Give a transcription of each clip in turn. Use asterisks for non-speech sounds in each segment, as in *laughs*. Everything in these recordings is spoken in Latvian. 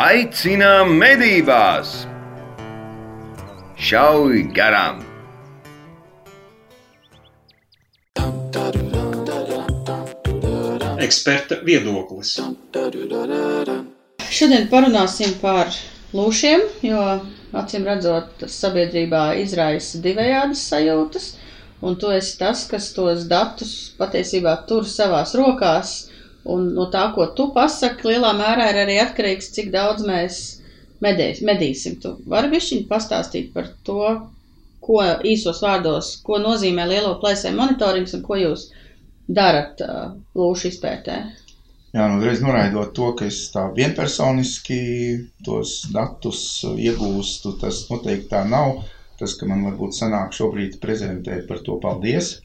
aicina medībās! Šauj garām! Eksperta viedoklis. Šodien parunāsim par lūšiem, jo acīm redzot, tas sabiedrībā izraisa divējādas sajūtas. Un tu esi tas, kas tos datus patiesībā tur savās rokās. Un no tā, ko tu pasaki, lielā mērā ir arī atkarīgs, cik daudz mēs medīs, medīsim. Tu vari višķiņ pastāstīt par to, ko īsos vārdos, ko nozīmē lielo plēsēju monitorings un ko jūs darat lūšu izpētē? Jā, nu reiz noraidot to, ka es tā vienpersoniski tos datus iegūstu, tas noteikti tā nav. Tas, ka man varbūt sanāk šobrīd prezentēt par to paldies.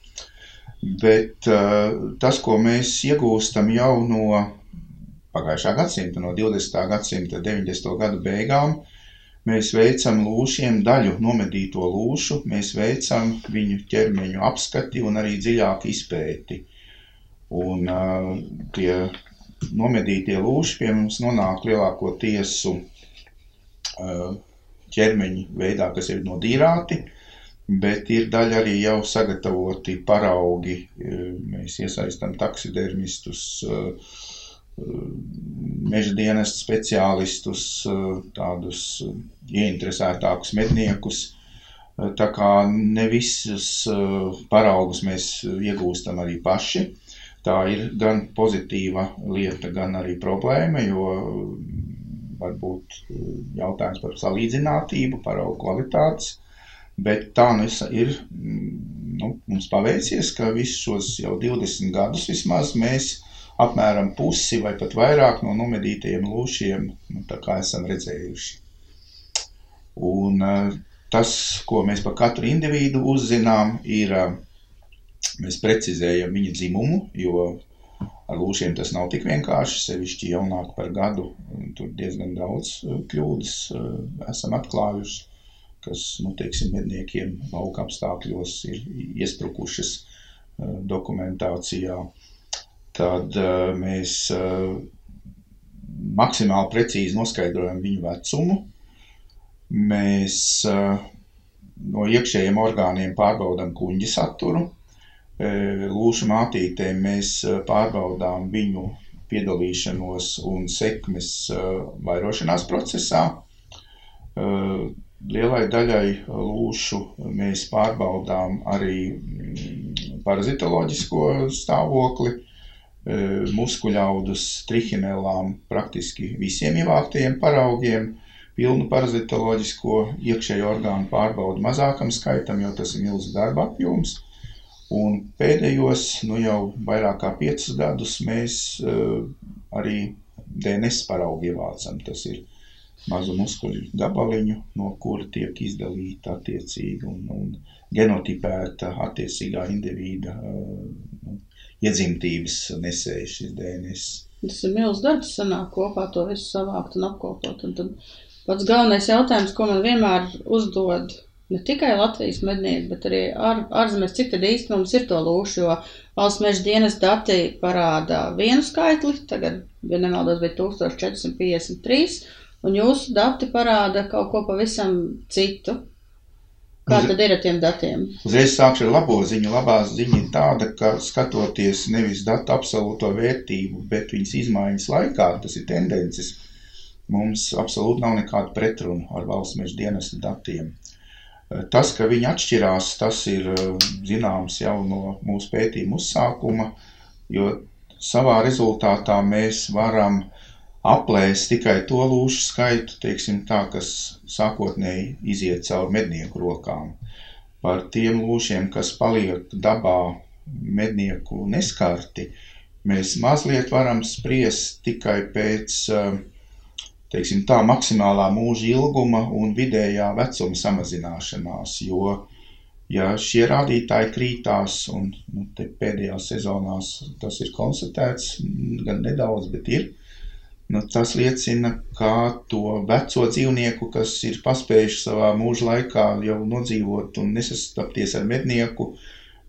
Bet uh, tas, ko mēs iegūstam jau no pagājušā gadsimta, no 20. gadsimta 90. gadu beigām, mēs veicam lūšiem daļu nomedīto lūšu, mēs veicam viņu ķermeņu apskati un arī dziļāku izpēti. Un uh, tie nomedītie lūši pie mums nonāk lielāko tiesu uh, ķermeņa veidā, kas ir nodīrāti, bet ir daļa arī jau sagatavoti paraugi. Mēs iesaistam taksidermistus, meža dienestu speciālistus, tādus ieinteresētākus medniekus. Tā kā ne visus paraugus mēs iegūstam arī paši. Tā ir gan pozitīva lieta, gan arī problēma, jo varbūt eh, jautājums par salīdzinātību, par augu kvalitātes. Bet tā nu ir. Mm, nu, mums paveicies, ka visus šos jau 20 gadus vismaz mēs apmēram pusi vai pat vairāk no nomedītajiem lūšiem nu, esam redzējuši. Un eh, tas, ko mēs par katru individu uzzinām, ir, eh, mēs precizējam viņa dzimumu, jo Ar lūšiem tas nav tik vienkārši, sevišķi jaunāk par gadu. Tur diezgan daudz uh, kļūdas esam atklājuši, kas, nu, teiksim, medniekiem lauka apstākļos ir iesprukušas uh, dokumentācijā. Tad mēs maksimāli precīzi noskaidrojam viņu vecumu. Mēs no iekšējiem orgāniem pārbaudām kuģa saturu, lūšu mātītēm mēs pārbaudām viņu piedalīšanos un sekmes vairošanās procesā. Lielai daļai lūšu mēs pārbaudām arī mm, parazitoloģisko stāvokli, muskuļaudus, trihinelām, praktiski visiem ievāktajiem paraugiem, pilnu parazitoloģisko iekšējo orgānu pārbaudu mazākam skaitam, jo tas ir milzīgs darba apjoms. Un pēdējos, nu jau vairāk kā piecus gadus, mēs uh, arī DNS paraugu ievācam. Tas ir mazu muskuļu gabaliņu, no kura tiek izdalīta attiecīgi un, un genotipēta attiecīgā indivīda uh, iedzimtības nesēja šis DNS. Tas ir milzīgs darbs, sanāk kopā to visu savākt un apkopot. Un tad pats galvenais jautājums, ko man vienmēr uzdod ne tikai Latvijas mednieki, bet arī ār, ārzemēs, cik tad īsti mums ir to lūšu, jo valsts meža dienas dati parāda vienu skaitli, tagad, ja nemaldos, bija 1453, un jūsu dati parāda kaut ko pavisam citu. Kā tad ir ar tiem datiem? Uzreiz sākšu ar labo ziņu. Labā ziņa ir tāda, ka skatoties nevis datu absolūto vērtību, bet viņas izmaiņas laikā, tas ir tendences, mums absolūti nav nekāda pretruna ar valsts meža dienesta datiem. Tas, ka viņi atšķirās, tas ir zināms jau no mūsu pētījuma uzsākuma, jo savā rezultātā mēs varam aplēst tikai to lūšu skaitu, teiksim tā, kas sākotnēji iziet caur mednieku rokām. Par tiem lūšiem, kas paliek dabā mednieku neskarti, mēs mazliet varam spriest tikai pēc uh, teiksim, tā maksimālā mūža ilguma un vidējā vecuma samazināšanās. Jo, ja šie rādītāji krītās, un nu, pēdējās sezonās tas ir konstatēts, gan nedaudz, bet ir. Nu, tas liecina, ka to veco dzīvnieku, kas ir paspējuši savā mūža laikā jau nodzīvot un nesastapties ar mednieku,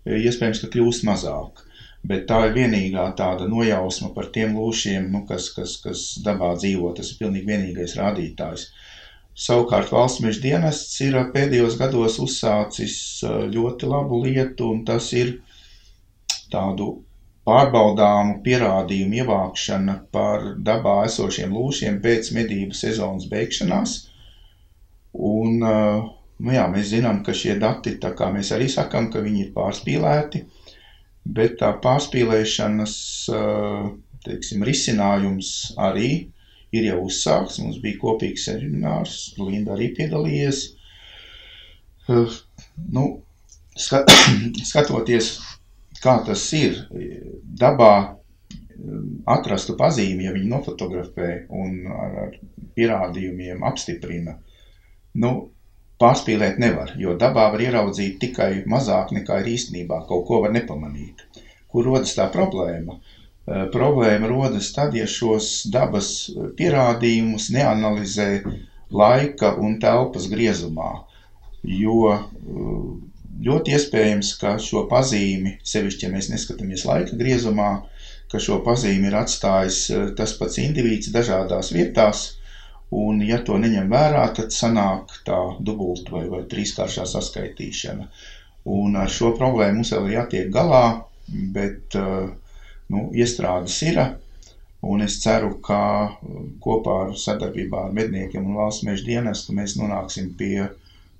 iespējams, ka kļūst mazāk. bet tā ir vienīgā tāda nojausma par tiem lūšiem, nu, kas, kas, kas dabā dzīvo. Tas ir pilnīgi vienīgais rādītājs. Savukārt valsts meža dienests ir pēdējos gados uzsācis ļoti labu lietu, un tas ir tādu pārbaudāmu pierādījumu ievākšana par dabā esošiem lūšiem pēc medību sezonas beigšanās. Un, nu jā, mēs zinām, ka šie dati, tā kā mēs arī sakam, ka viņi ir pārspīlēti, bet tā pārspīlēšanas, teiksim, risinājums arī ir jau uzsākts. Mums bija kopīgs seminārs, Linda arī piedalījies. Nu, skat, *clears throat* skatoties, kā tas ir dabā, atrastu pazīmi, ja viņi nofotografē un ar, ar pierādījumiem apstiprina, nu, pārspīlēt nevar, jo dabā var ieraudzīt tikai mazāk nekā ir īstenībā, kaut ko var nepamanīt. Kur rodas tā problēma? Eh, problēma rodas tad, ja šos dabas pierādījumus neanalizē laika un telpas griezumā, jo ļoti iespējams, ka šo pazīmi, sevišķi, ja mēs neskatāmies laika griezumā, ka šo pazīmi ir atstājis eh, tas pats indivīds dažādās vietās, Un, ja to neņem vērā, tad sanāk tā dubulta vai, vai trīskāršā saskaitīšana. Un ar šo problēmu mums vēl ir jātiek galā, bet uh, nu, iestrādes ir. Un es ceru, ka uh, kopā ar sadarbībā ar medniekiem un valsts meža dienestu mēs nonāksim pie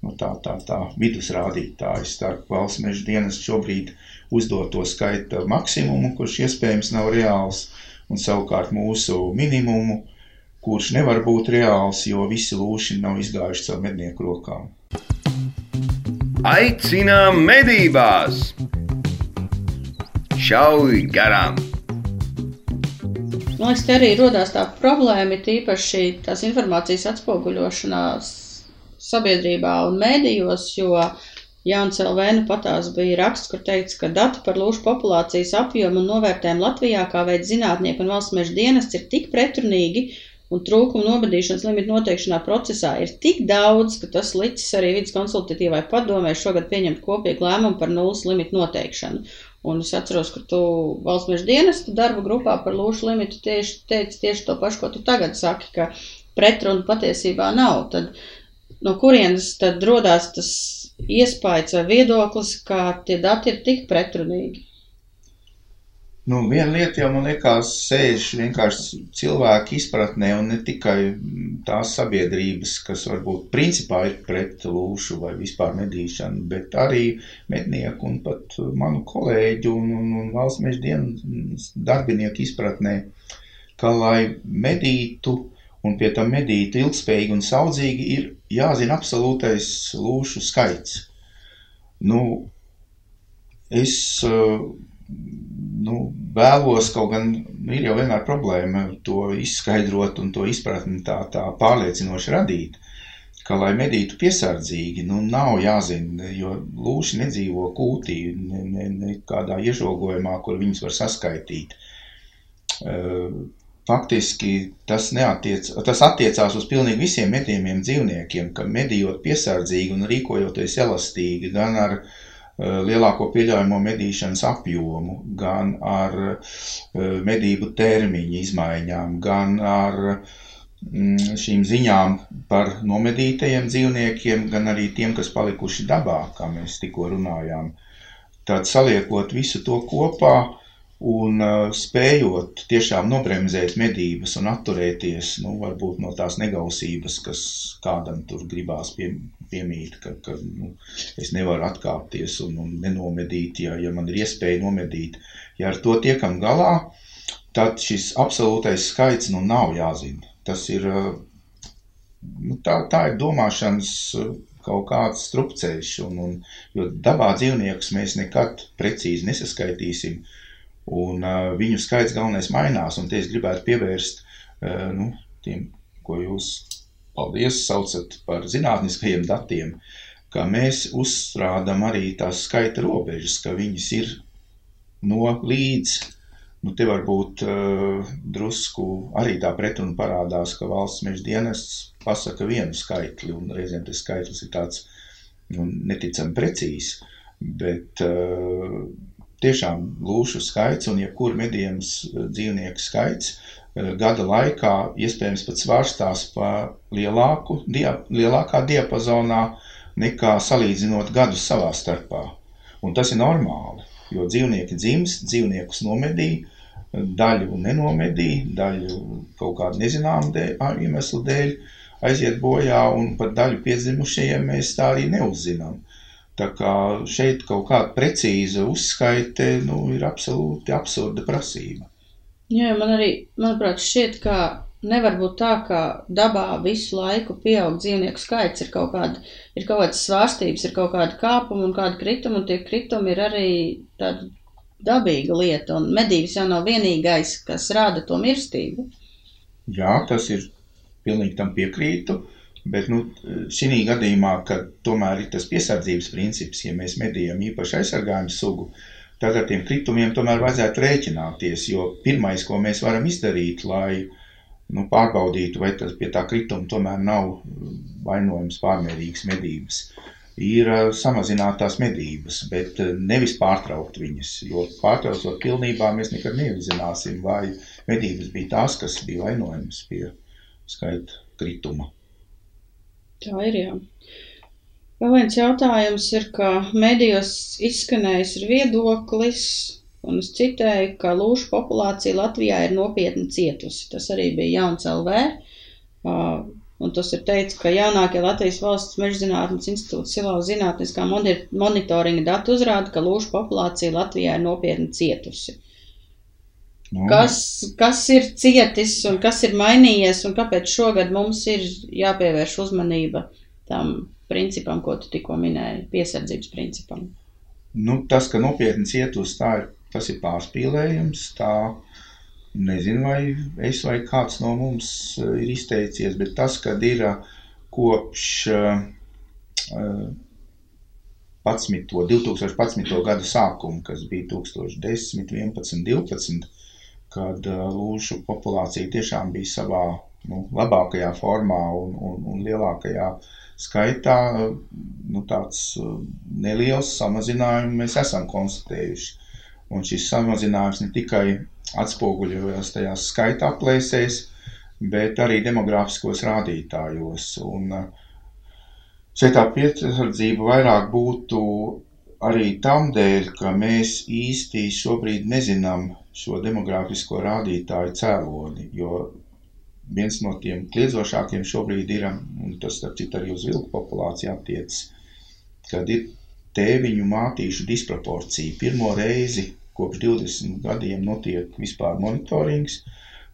nu, tā, tā, tā vidusrādītāja starp valsts meža dienestu šobrīd uzdoto skaita maksimumu, kurš iespējams nav reāls, un savukārt mūsu minimumu, kurš nevar būt reāls, jo visi lūši nav izgājuši caur mednieku rokām. Aicinām medībās! Šauj garām! Man liekas, te arī radās tā problēma, tīpaši tās informācijas atspoguļošanās sabiedrībā un mēdījos, jo Jānis Elvēna patās bija raksts, kur teikts, ka dati par lūšu populācijas apjomu un novērtējumu Latvijā kā veids zinātnieku un valsts meža dienests ir tik pretrunīgi, un trūkumu nobadīšanas limitu noteikšanā procesā ir tik daudz, ka tas licis arī vidas konsultatīvai padomē šogad pieņemt kopīgu lēmumu par nulles limitu noteikšanu. Un es atceros, ka tu valsts meža dienestu darba grupā par lūšu limitu tieši teici tieši to pašu, ko tu tagad saki, ka pretrunu patiesībā nav. Tad no kurienes tad rodās tas iespējas vai viedoklis, ka tie dati ir tik pretrunīgi? Nu, viena lieta jau man liekas, sēž vienkārši cilvēku izpratnē, un ne tikai tās sabiedrības, kas varbūt principā ir pret lūšu vai vispār medīšanu, bet arī mednieku un pat manu kolēģu un, un, un valsts meža dienas darbinieku izpratnē, ka, lai medītu un pie tam medītu ilgspējīgi un saudzīgi, ir jāzina absolūtais lūšu skaits. Nu, es uh, nu, vēlos kaut gan ir jau vienmēr problēma to izskaidrot un to izpratni tā, tā pārliecinoši radīt. Ka, lai medītu piesardzīgi, nu, nav jāzina, jo lūši nedzīvo kūtī, ne, ne, ne kādā iežogojumā, kur viņus var saskaitīt. Faktiski tas, neatiec, tas attiecās uz pilnīgi visiem medījumiem dzīvniekiem, ka medījot piesardzīgi un rīkojoties elastīgi, gan ar uh, lielāko pieļaujamo medīšanas apjomu, gan ar eh, medību termiņu izmaiņām, gan ar mm, šīm ziņām par nomedītajiem dzīvniekiem, gan arī tiem, kas palikuši dabā, kā mēs tikko runājām. Tad saliekot visu to kopā, Un uh, spējot tiešām nobremzēt medības un atturēties nu, varbūt no tās negausības, kas kādam tur gribās pie, piemīt, ka, ka nu, es nevaru atkāpties un, un nenomedīt, ja, ja man ir iespēja nomedīt. Ja ar to tiekam galā, tad šis absolūtais skaits nu, nav jāzina. Tas ir, uh, nu, tā, tā ir domāšanas uh, kaut kāds strupceļš, un, un, jo dabā dzīvniekus mēs nekad precīzi nesaskaitīsim. Uh, un uh, viņu skaits galvenais mainās. Un te es gribētu pievērst uh, nu, tiem, ko jūs, paldies, saucat par zinātniskajiem datiem, ka mēs uzstrādam arī tās skaita robežas, ka viņas ir no līdz. Nu, te varbūt uh, drusku arī tā pretruna parādās, ka valsts meža dienests pasaka vienu skaitli, un reizēm tas skaitlis ir tāds nu, neticami precīzs. Bet uh, tiešām lūšu skaits un jebkura medījums dzīvnieku skaits gada laikā iespējams pat svārstās pa lielāku, dia, lielākā diapazonā nekā salīdzinot gadus savā starpā. Un tas ir normāli, jo dzīvnieki dzimst, dzīvniekus nomedīja, daļu nenomedīja, daļu kaut kādu nezināmu dēļ, iemeslu dēļ aiziet bojā, un pat daļu piedzimušajiem mēs tā arī neuzzinām. Tā kā šeit kaut kāda precīza uzskaite nu, ir absolūti absurda prasība. Jā, man arī, manuprāt, šķiet, ka nevar būt tā, ka dabā visu laiku pieaug dzīvnieku skaits, ir kaut, kāda, ir kaut kādas svārstības, ir kaut kāda kāpuma un kāda krituma, un tie kritumi ir arī tāda dabīga lieta, un medības jau nav vienīgais, kas rāda to mirstību. Jā, tas ir pilnīgi tam piekrītu. Bet nu, šī gadījumā, kad tomēr ir tas piesardzības princips, ja mēs medījam īpaši aizsargājumu sugu, tad ar tiem kritumiem tomēr vajadzētu rēķināties. Jo pirmais, ko mēs varam izdarīt, lai nu, pārbaudītu, vai tas pie tā krituma tomēr nav vainojams pārmērīgas medības, ir samazināt tās medības, bet nevis pārtraukt viņas. Jo pārtraucot pilnībā, mēs nekad neuzzināsim, vai medības bija tās, kas bija vainojamas pie skaita krituma. Tā ir jā. Vēl viens jautājums ir, ka medijos izskanējis ir viedoklis, un es citēju, ka lūšu populācija Latvijā ir nopietni cietusi. Tas arī bija jauns LV. Un tas ir teicis, ka jaunākie Latvijas valsts mežzinātnes institūta Silau zinātniskā monitoringa dati uzrāda, ka lūšu populācija Latvijā ir nopietni cietusi. Nu. Kas, kas ir cietis un kas ir mainījies un kāpēc šogad mums ir jāpievērš uzmanība tam principam, ko tu tikko minēji, piesardzības principam? Nu, tas, ka nopietni cietus, tā ir, tas ir pārspīlējums, tā nezinu, vai es vai kāds no mums eh, ir izteicies, bet tas, kad ir eh, kopš uh, 11. 2011. gada sākuma, kas bija 2010, 11, 12, kad lūšu populācija tiešām bija savā nu, labākajā formā un, un, un lielākajā skaitā. Nu, tāds neliels samazinājums mēs esam konstatējuši. Un šis samazinājums ne tikai atspoguļojas tajās skaita aplēsēs, bet arī demografiskos rādītājos. Un šeit tā piesardzība vairāk būtu arī tam dēļ, ka mēs īsti šobrīd nezinām šo demografisko rādītāju cēloni, jo viens no tiem kliedzošākiem šobrīd ir, un tas, starp citu, arī uz vilku populāciju attiecas, kad ir tēviņu mātīšu disproporcija. Pirmo reizi kopš 20 gadiem notiek vispār monitorings,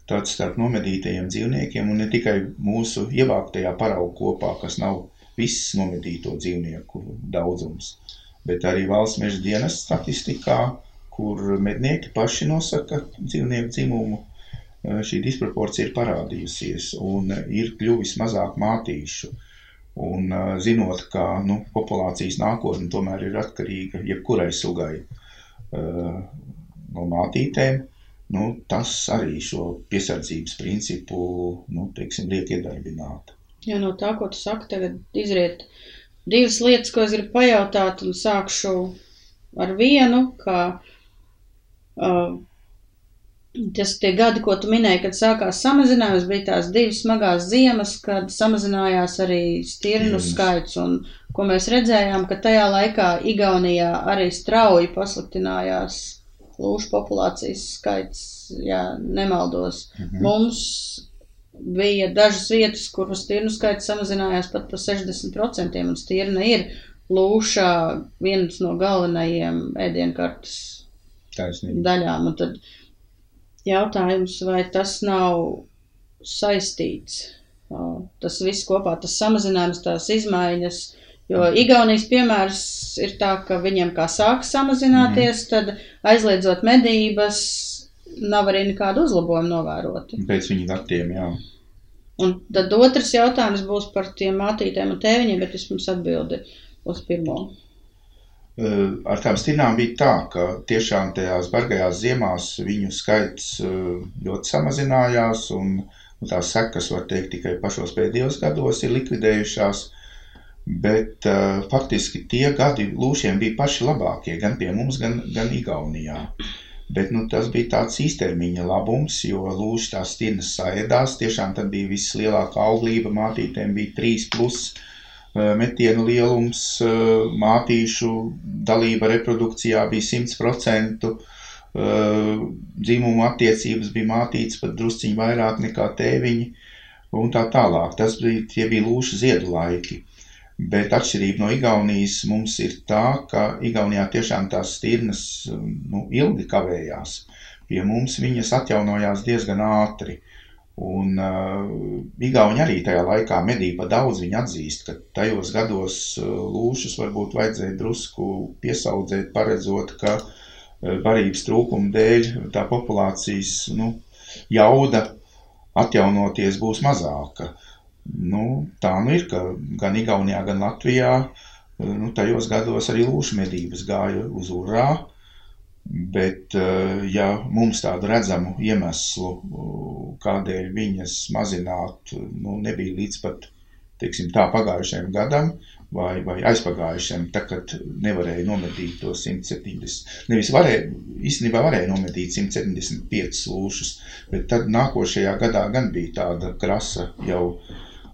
tāds starp nomedītajiem dzīvniekiem, un ne tikai mūsu ievāktajā paraugu kopā, kas nav viss nomedīto dzīvnieku daudzums, bet arī valsts meža dienas statistikā, kur mednieki paši nosaka dzīvnieku dzimumu. Šī disproporcija ir parādījusies un ir kļuvis mazāk mātīšu. Un zinot, ka nu, populācijas nākotne tomēr ir atkarīga jebkurai sugai no mātītēm, nu, tas arī šo piesardzības principu nu, teiksim, liek iedarbināt. Jā, no tā, ko tu saki, tagad izriet divas lietas, ko es gribu pajautāt, un sākšu ar vienu, ka Uh, tas tie gadi, ko tu minēji, kad sākās samazinājums, bija tās divas smagās ziemas, kad samazinājās arī stirnu mm. skaits, un ko mēs redzējām, ka tajā laikā Igaunijā arī strauji pasliktinājās lūšu populācijas skaits, ja nemaldos. -hmm. Mums bija dažas vietas, kur stirnu skaits samazinājās pat pa 60%, un stirna ir lūšā viens no galvenajiem ēdienkartes Taisnība. daļām. Un tad jautājums, vai tas nav saistīts, tas viss kopā, tas samazinājums, tās izmaiņas, jo Igaunijas piemērs ir tā, ka viņiem kā sāk samazināties, mm. tad aizliedzot medības, nav arī nekādu uzlabojumu novēroti. Pēc viņa datiem, jā. Un tad otrs jautājums būs par tiem mātītēm un tēviņiem, bet vispirms atbildi uz pirmo. Eh, ar tām stinām bija tā, ka tiešām tajās bargajās ziemās viņu skaits eh, ļoti samazinājās, un, un tās sekas, var teikt, tikai pašos pēdējos gados ir likvidējušās. Bet uh, faktiski tie gadi lūšiem bija paši labākie, gan pie mums, gan, gan Igaunijā. Bet nu, tas bija tāds īstermiņa labums, jo lūši tās stirnas saēdās. Tiešām tad bija vislielākā auglība, mātītēm bija 3 plus uh, metienu lielums, uh, mātīšu dalība reprodukcijā bija 100%. Uh, dzimumu attiecības bija mātīts pat drusciņi vairāk nekā tēviņi un tā tālāk. Tas bija, tie bija lūšu ziedu laiki. Bet atšķirība no Igaunijas mums ir tā, ka Igaunijā tiešām tās stirnas nu, ilgi kavējās. Pie mums viņas atjaunojās diezgan ātri. Un uh, Igauni arī tajā laikā medīja pa daudz. Viņi atzīst, ka tajos gados uh, lūšus varbūt vajadzēja drusku piesaudzēt, paredzot, ka uh, barības trūkuma dēļ tā populācijas nu, jauda atjaunoties būs mazāka. Uh, Nu, tā nu ir, ka gan Igaunijā, gan Latvijā nu, tajos gados arī lūšu medības gāja uz urā. Bet, eh, ja mums tādu redzamu iemeslu, kādēļ viņas mazināt, nu, nebija līdz pat teiksim, tā pagājušajam gadam vai, vai aizpagājušajam, tā, kad nevarēja nomedīt to 170. Nevis varēja, īstenībā varēja nomedīt 175 lūšus, bet tad nākošajā gadā gan bija tāda krasa jau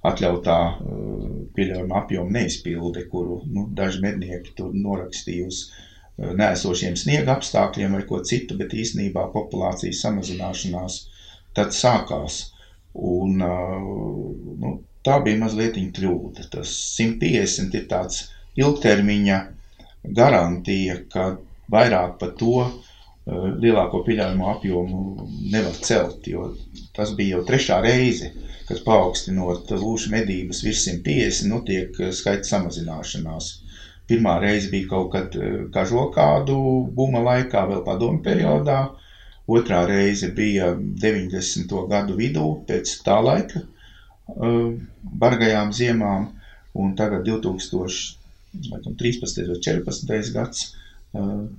atļautā uh, pieļaujama apjoma neizpilde, kuru nu, daži mednieki tur norakstīja uz uh, nēsošiem sniega apstākļiem vai ko citu, bet īstenībā populācijas samazināšanās tad sākās. Un, uh, nu, tā bija mazliet kļūda. Tas 150 ir tāds ilgtermiņa garantija, ka vairāk par to lielāko pieļaujamo apjomu nevar celt, jo tas bija jau trešā reize, kad paaugstinot lūšu medības virs 150, notiek nu, skaita samazināšanās. Pirmā reize bija kaut kad eh, kažokādu buma laikā, vēl padomu periodā. Otrā reize bija 90. gadu vidū, pēc tā laika uh, bargajām ziemām, un tagad 2013. vai 2014. gads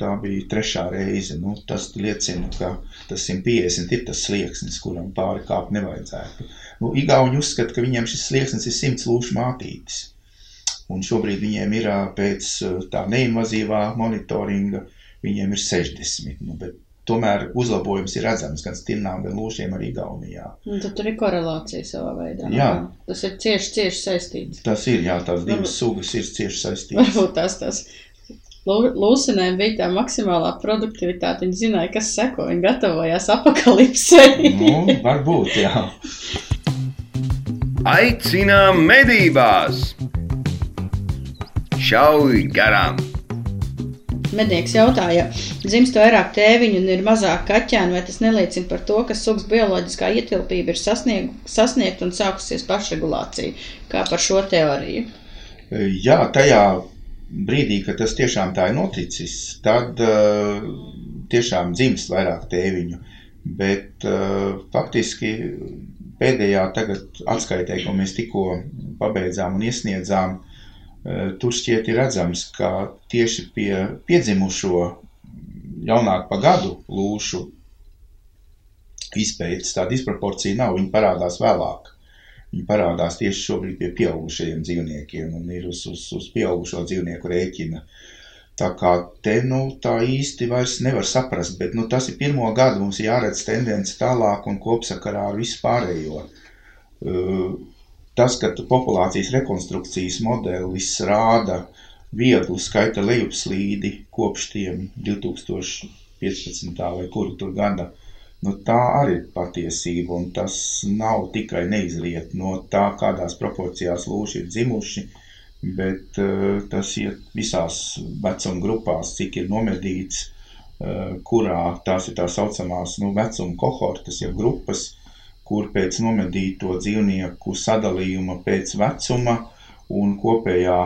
Tā bija trešā reize. Nu, tas liecina, ka tas 150 ir tas slieksnis, kuram pāri kāpt nevajadzētu. Nu, Igauni uzskata, ka viņiem šis slieksnis ir 100 lūšu mātītis. Un šobrīd viņiem ir pēc tā neinvazīvā monitoringa, viņiem ir 60. Nu, bet tomēr uzlabojums ir redzams gan stilnām, gan lūšiem arī Igaunijā. Un tad tur ir korelācija savā veidā. Jā. Tas ir cieši, cieši saistīts. Tas ir, jā, tās divas sugas ir cieši saistītas. Varbūt tās tās Lūsenēm bija tā maksimālā produktivitāte. Viņi zināja, kas seko. Viņi gatavojās apakalipsei. nu, varbūt, jā. Aicinām medībās! Šauj garām! Mednieks jautāja, dzimst vairāk tēviņu un ir mazāk kaķēnu, vai tas neliecina par to, ka sugas bioloģiskā ietilpība ir sasnieg, sasniegta un sākusies pašregulācija. Kā par šo teoriju? Jā, tajā brīdī, kad tas tiešām tā ir noticis, tad uh, tiešām dzimst vairāk tēviņu. Bet uh, faktiski pēdējā tagad atskaitē, ko mēs tikko pabeidzām un iesniedzām, uh, tur šķiet ir redzams, ka tieši pie piedzimušo jaunāk pa gadu lūšu izpētes tā disproporcija nav, viņi parādās vēlāk. Viņi parādās tieši šobrīd pie pieaugušajiem dzīvniekiem un ir uz, uz, uz pieaugušo dzīvnieku rēķina. Tā kā te nu, tā īsti vairs nevar saprast, bet nu, tas ir pirmo gadu, mums jāredz tendence tālāk un kopsakarā ar visu pārējo. Uh, tas, ka populācijas rekonstrukcijas modelis rāda vieglu skaita lejupslīdi kopš tiem 2015. vai kuru tur gada Nu, tā arī ir patiesība, un tas nav tikai neizriet no tā, kādās proporcijās lūši ir dzimuši, bet uh, tas iet visās vecuma grupās, cik ir nomedīts, uh, kurā tās ir tā saucamās nu, vecuma kohortas, ja grupas, kur pēc nomedīto dzīvnieku sadalījuma pēc vecuma un kopējā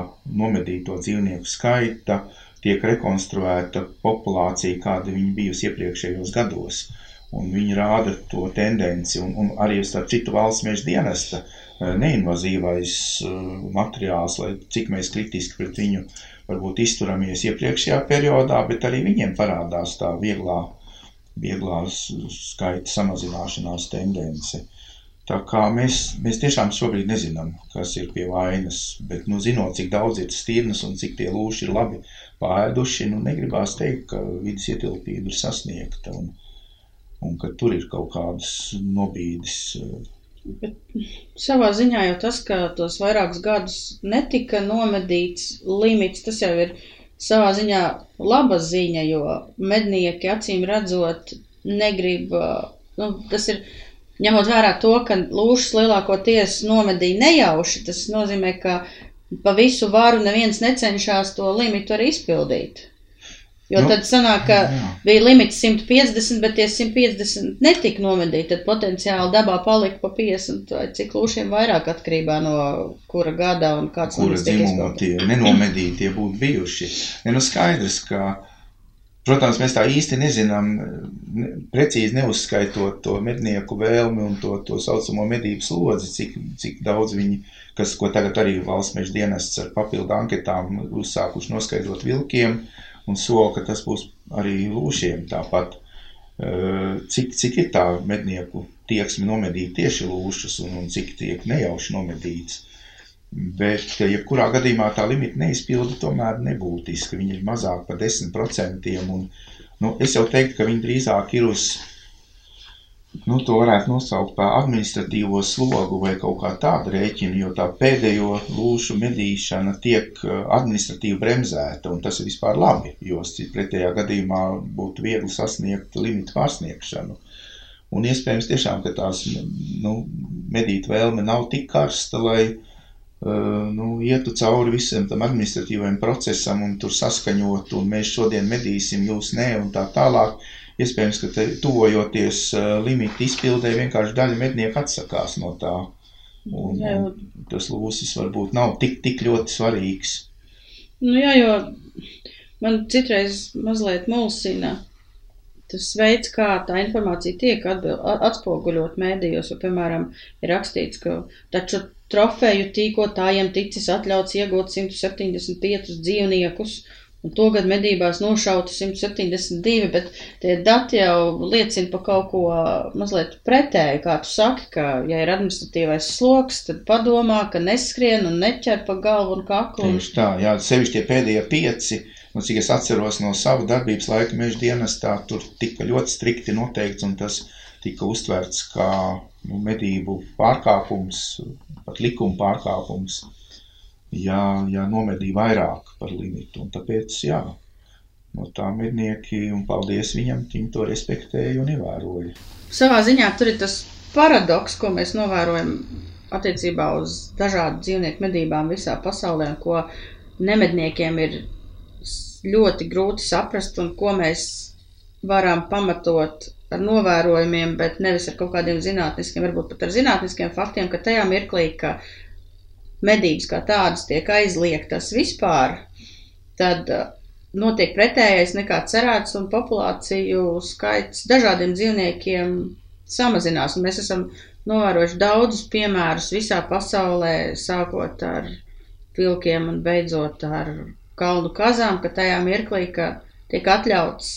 nomedīto dzīvnieku skaita tiek rekonstruēta populācija, kāda viņa bijusi iepriekšējos gados. Uh, un viņi rāda to tendenci, un, un arī starp citu valsts meža dienesta eh, neinvazīvais eh, materiāls, lai cik mēs kritiski pret viņu varbūt izturamies iepriekšējā periodā, bet arī viņiem parādās tā vieglā, vieglā skaita samazināšanās tendence. Tā kā mēs, mēs tiešām šobrīd nezinām, kas ir pie vainas, bet, nu, zinot, cik daudz ir stirnas un cik tie lūši ir labi pāēduši, nu, negribās teikt, ka vidas ietilpība ir sasniegta un, un ka tur ir kaut kādas nobīdes. Bet savā ziņā jau tas, ka tos vairākus gadus netika nomedīts limits, tas jau ir savā ziņā laba ziņa, jo mednieki acīm redzot negrib, nu, tas ir ņemot vērā to, ka lūšas lielākoties nomedīja nejauši, tas nozīmē, ka pa visu varu neviens necenšas to limitu arī izpildīt. Jo nu, tad sanāk, ka jā. bija limits 150, bet tie 150 netika nomedīti, tad potenciāli dabā palika pa 50 vai cik lūšiem vairāk atkarībā no kura gada un kāds kura dzimuma tie nenomedītie būtu bijuši. Ne, nu skaidrs, ka Protams, mēs tā īsti nezinām, ne, precīzi neuzskaitot to mednieku vēlmi un to, to saucamo medību slodzi, cik, cik daudz viņi, kas, ko tagad arī valsts meža dienests ar papildu anketām uzsākuši noskaidrot vilkiem, un sola, ka tas būs arī lūšiem tāpat. Cik, cik ir tā mednieku tieksme nomedīt tieši lūšus un, un cik tiek nejauši nomedīts. Bet, jebkurā gadījumā tā limita neizpilda tomēr nebūtiski. Viņi ir mazāk par 10%. Un, nu, es jau teiktu, ka viņi drīzāk ir uz, nu, to varētu nosaukt par administratīvo slogu vai kaut kā tādu rēķinu, jo tā pēdējo lūšu medīšana tiek uh, administratīvi bremzēta, un tas ir vispār labi, jo pretējā gadījumā būtu viegli sasniegt limitu pārsniegšanu. Un iespējams tiešām, ka tās, nu, medīt vēlme nav tik karsta, lai, uh, nu, ietu cauri visam tam administratīvajam procesam un tur saskaņot, un mēs šodien medīsim, jūs nē, un tā tālāk. Iespējams, ka te, tuvojoties limita izpildē, vienkārši daļa mednieku atsakās no tā. Un, jā, un tas lūsis varbūt nav tik, tik ļoti svarīgs. Nu jā, jo man citreiz mazliet mulsina tas veids, kā tā informācija tiek atbil, atspoguļot mēdījos, jo, piemēram, ir rakstīts, ka taču trofeju tīkotājiem ticis atļauts iegūt 175 dzīvniekus, un to gadu medībās nošauta 172, bet tie dati jau liecina par kaut ko mazliet pretēju, kā tu saki, ka, ja ir administratīvais sloks, tad padomā, ka neskrien un neķer pa galvu un kaklu. Tieši tā, jā, sevišķi tie pēdējie pieci Nu, cik es atceros no sava darbības laika meža dienestā, tur tika ļoti strikti noteikts, un tas tika uztverts kā nu, medību pārkāpums, pat likuma pārkāpums, ja, ja nomedīja vairāk par limitu. Un tāpēc, jā, no tā mednieki, un paldies viņam, viņi to respektēja un ievēroja. Savā ziņā tur ir tas paradoks, ko mēs novērojam attiecībā uz dažādu dzīvnieku medībām visā pasaulē, ko nemedniekiem ir ļoti grūti saprast un ko mēs varam pamatot ar novērojumiem, bet nevis ar kaut kādiem zinātniskiem, varbūt pat ar zinātniskiem faktiem, ka tajā mirklī, ka medības kā tādas tiek aizliegtas vispār, tad uh, notiek pretējais nekā cerēts un populāciju skaits dažādiem dzīvniekiem samazinās. Un mēs esam novērojuši daudzus piemērus visā pasaulē, sākot ar vilkiem un beidzot ar kalnu kazām, ka tajā mirklī, ka tiek atļauts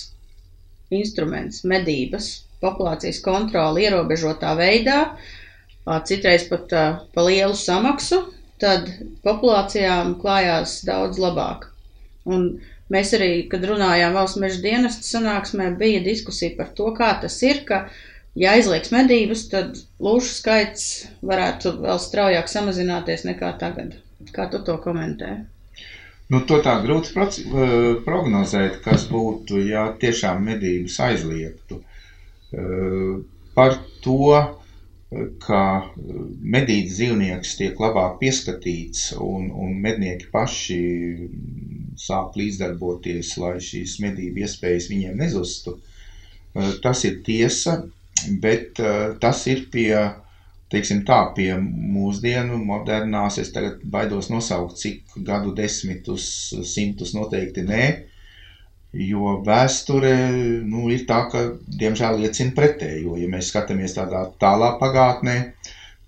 instruments, medības, populācijas kontroli ierobežotā veidā, citreiz pat pa lielu samaksu, tad populācijām klājās daudz labāk. Un mēs arī, kad runājām valsts meža dienesta sanāksmē, bija diskusija par to, kā tas ir, ka, ja aizliegs medības, tad lūšu skaits varētu vēl straujāk samazināties nekā tagad. Kā tu to komentē? Nu, to tā grūti eh, prognozēt, kas būtu, ja tiešām medības aizliegtu. Par to, ka medīts dzīvnieks tiek labāk pieskatīts un, un mednieki paši sāk līdzdarboties, lai šīs medību iespējas viņiem nezustu, eh, tas ir tiesa, bet tas ir pie teiksim tā, pie mūsdienu modernās, es tagad baidos nosaukt, cik gadu desmitus, simtus noteikti nē, jo vēsture nu, ir tā, ka diemžēl liecina pretējo. Ja mēs skatāmies tādā tālā pagātnē,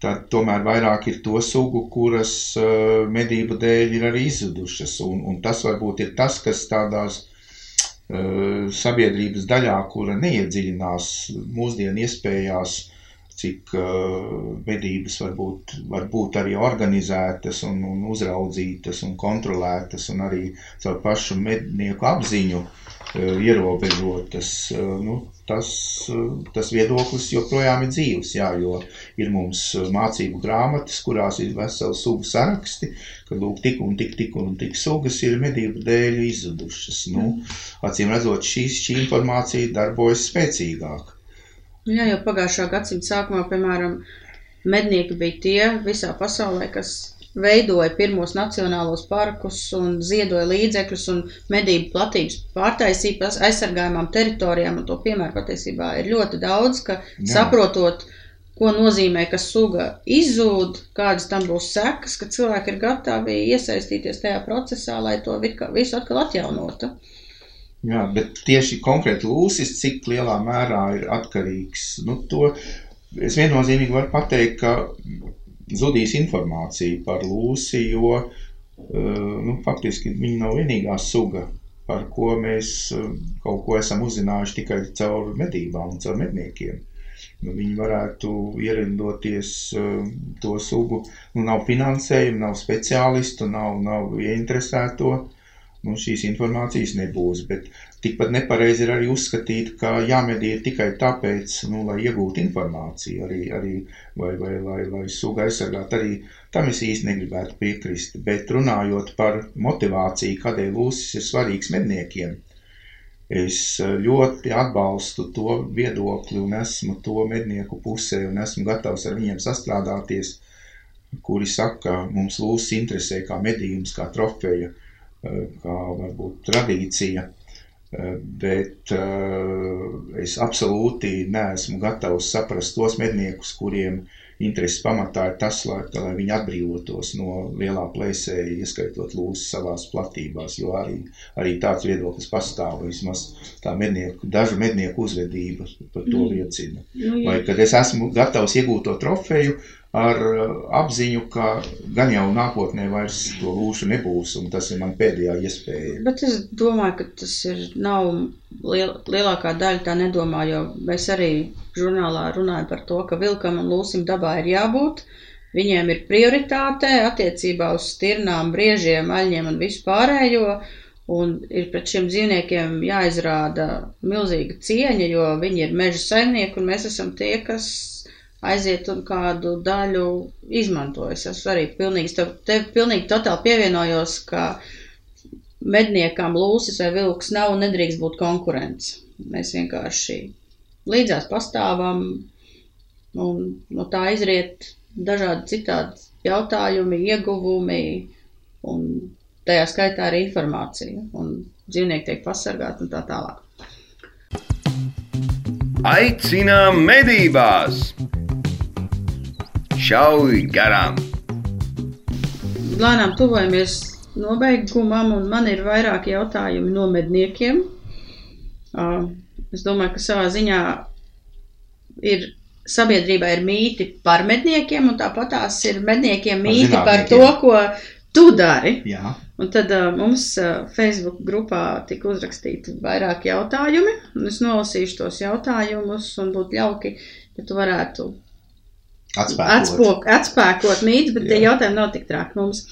tad tomēr vairāk ir to sugu, kuras uh, medību dēļ ir arī izzudušas. Un, un tas varbūt ir tas, kas tādās uh, sabiedrības daļā, kura neiedziļinās mūsdienu iespējās, cik medības var būt, var būt arī organizētas un, un uzraudzītas un kontrolētas un arī caur pašu mednieku apziņu ierobežotas. Nu, tas, tas viedoklis joprojām ir dzīves, jā, jo ir mums mācību grāmatas, kurās ir veseli sugu saraksti, ka lūk, tik un tik, tik un tik sugas ir medību dēļ izzudušas. Nu, acīm redzot, šī, šī informācija darbojas spēcīgāk. Jā, jau pagājušā gadsimta sākumā, piemēram, mednieki bija tie visā pasaulē, kas veidoja pirmos nacionālos parkus un ziedoja līdzekļus un medību platības pārtaisīja aizsargājumām teritorijām, un to piemēru patiesībā ir ļoti daudz, ka Jā. saprotot, ko nozīmē, ka suga izzūd, kādas tam būs sekas, ka cilvēki ir gatavi iesaistīties tajā procesā, lai to visu atkal atjaunotu. Jā, bet tieši konkrēti lūsis, cik lielā mērā ir atkarīgs, nu, to es viennozīmīgi varu pateikt, ka zudīs informācija par lūsi, jo, eh, nu, faktiski viņa nav vienīgā suga, par ko mēs eh, kaut ko esam uzzinājuši tikai caur medībām un caur medniekiem. Nu, viņi varētu ierindoties uh, to sugu. Nu, nav finansējumu, nav speciālistu, nav, nav ieinteresēto. Uh, nu, šīs informācijas nebūs. Bet tikpat nepareizi ir arī uzskatīt, ka jāmedī tikai tāpēc, nu, lai iegūtu informāciju, arī, arī vai, vai lai, lai suga aizsargātu. Arī tam es īsti negribētu piekrist. Bet runājot par motivāciju, kādēļ lūsis ir svarīgs medniekiem. Es ļoti atbalstu to viedokli un esmu to mednieku pusē un esmu gatavs ar viņiem sastrādāties, kuri saka, ka mums lūsis interesē kā medījums, kā trofeja. Uh, kā varbūt tradīcija, eh, bet eh, es absolūti neesmu gatavs saprast tos medniekus, kuriem intereses pamatā ir tas, lai, lai viņi atbrīvotos no lielā plēsēja, ieskaitot lūsu savās platībās, jo arī, arī tāds viedoklis pastāv, vismaz tā mednieku, dažu mednieku uzvedība par to mm. liecina. Mm. Vai, kad es esmu gatavs iegūt to trofeju, uh, ar uh, apziņu, ka gan jau nākotnē vairs to lūšu nebūs, un tas ir man pēdējā iespēja. Bet es domāju, ka tas ir, nav liel, lielākā daļa tā nedomā, jo mēs arī žurnālā runājam par to, ka vilkam un lūsim dabā ir jābūt. Viņiem ir prioritāte attiecībā uz stirnām, briežiem, aļņiem un vispārējo, un ir pret šiem dzīvniekiem jāizrāda milzīga cieņa, jo viņi ir meža saimnieki, un mēs esam tie, kas aiziet un kādu daļu izmantojas. Es arī pilnīgi, tev, tev pilnīgi totāli pievienojos, ka medniekam lūsis vai vilks nav un nedrīkst būt konkurence. Mēs vienkārši līdzās pastāvam un no tā izriet dažādi citādi jautājumi, ieguvumi un tajā skaitā arī informācija un dzīvnieki tiek pasargāti un tā tālāk. Aicinām medībās! Šauj garām! Lēnām tuvojamies nobeigumam, un man ir vairāki jautājumi no medniekiem. Es domāju, ka savā ziņā ir sabiedrībā ir mīti par medniekiem, un tāpat tās ir medniekiem mīti par, par to, ko tu dari. Jā. Un tad uh, mums uh, Facebook grupā tika uzrakstīti vairāki jautājumi, un es nolasīšu tos jautājumus, un būtu jauki, ja tu varētu Atspēkot. Atspok, atspēkot mītus, bet Jā. tie jautājumi nav tik traki mums.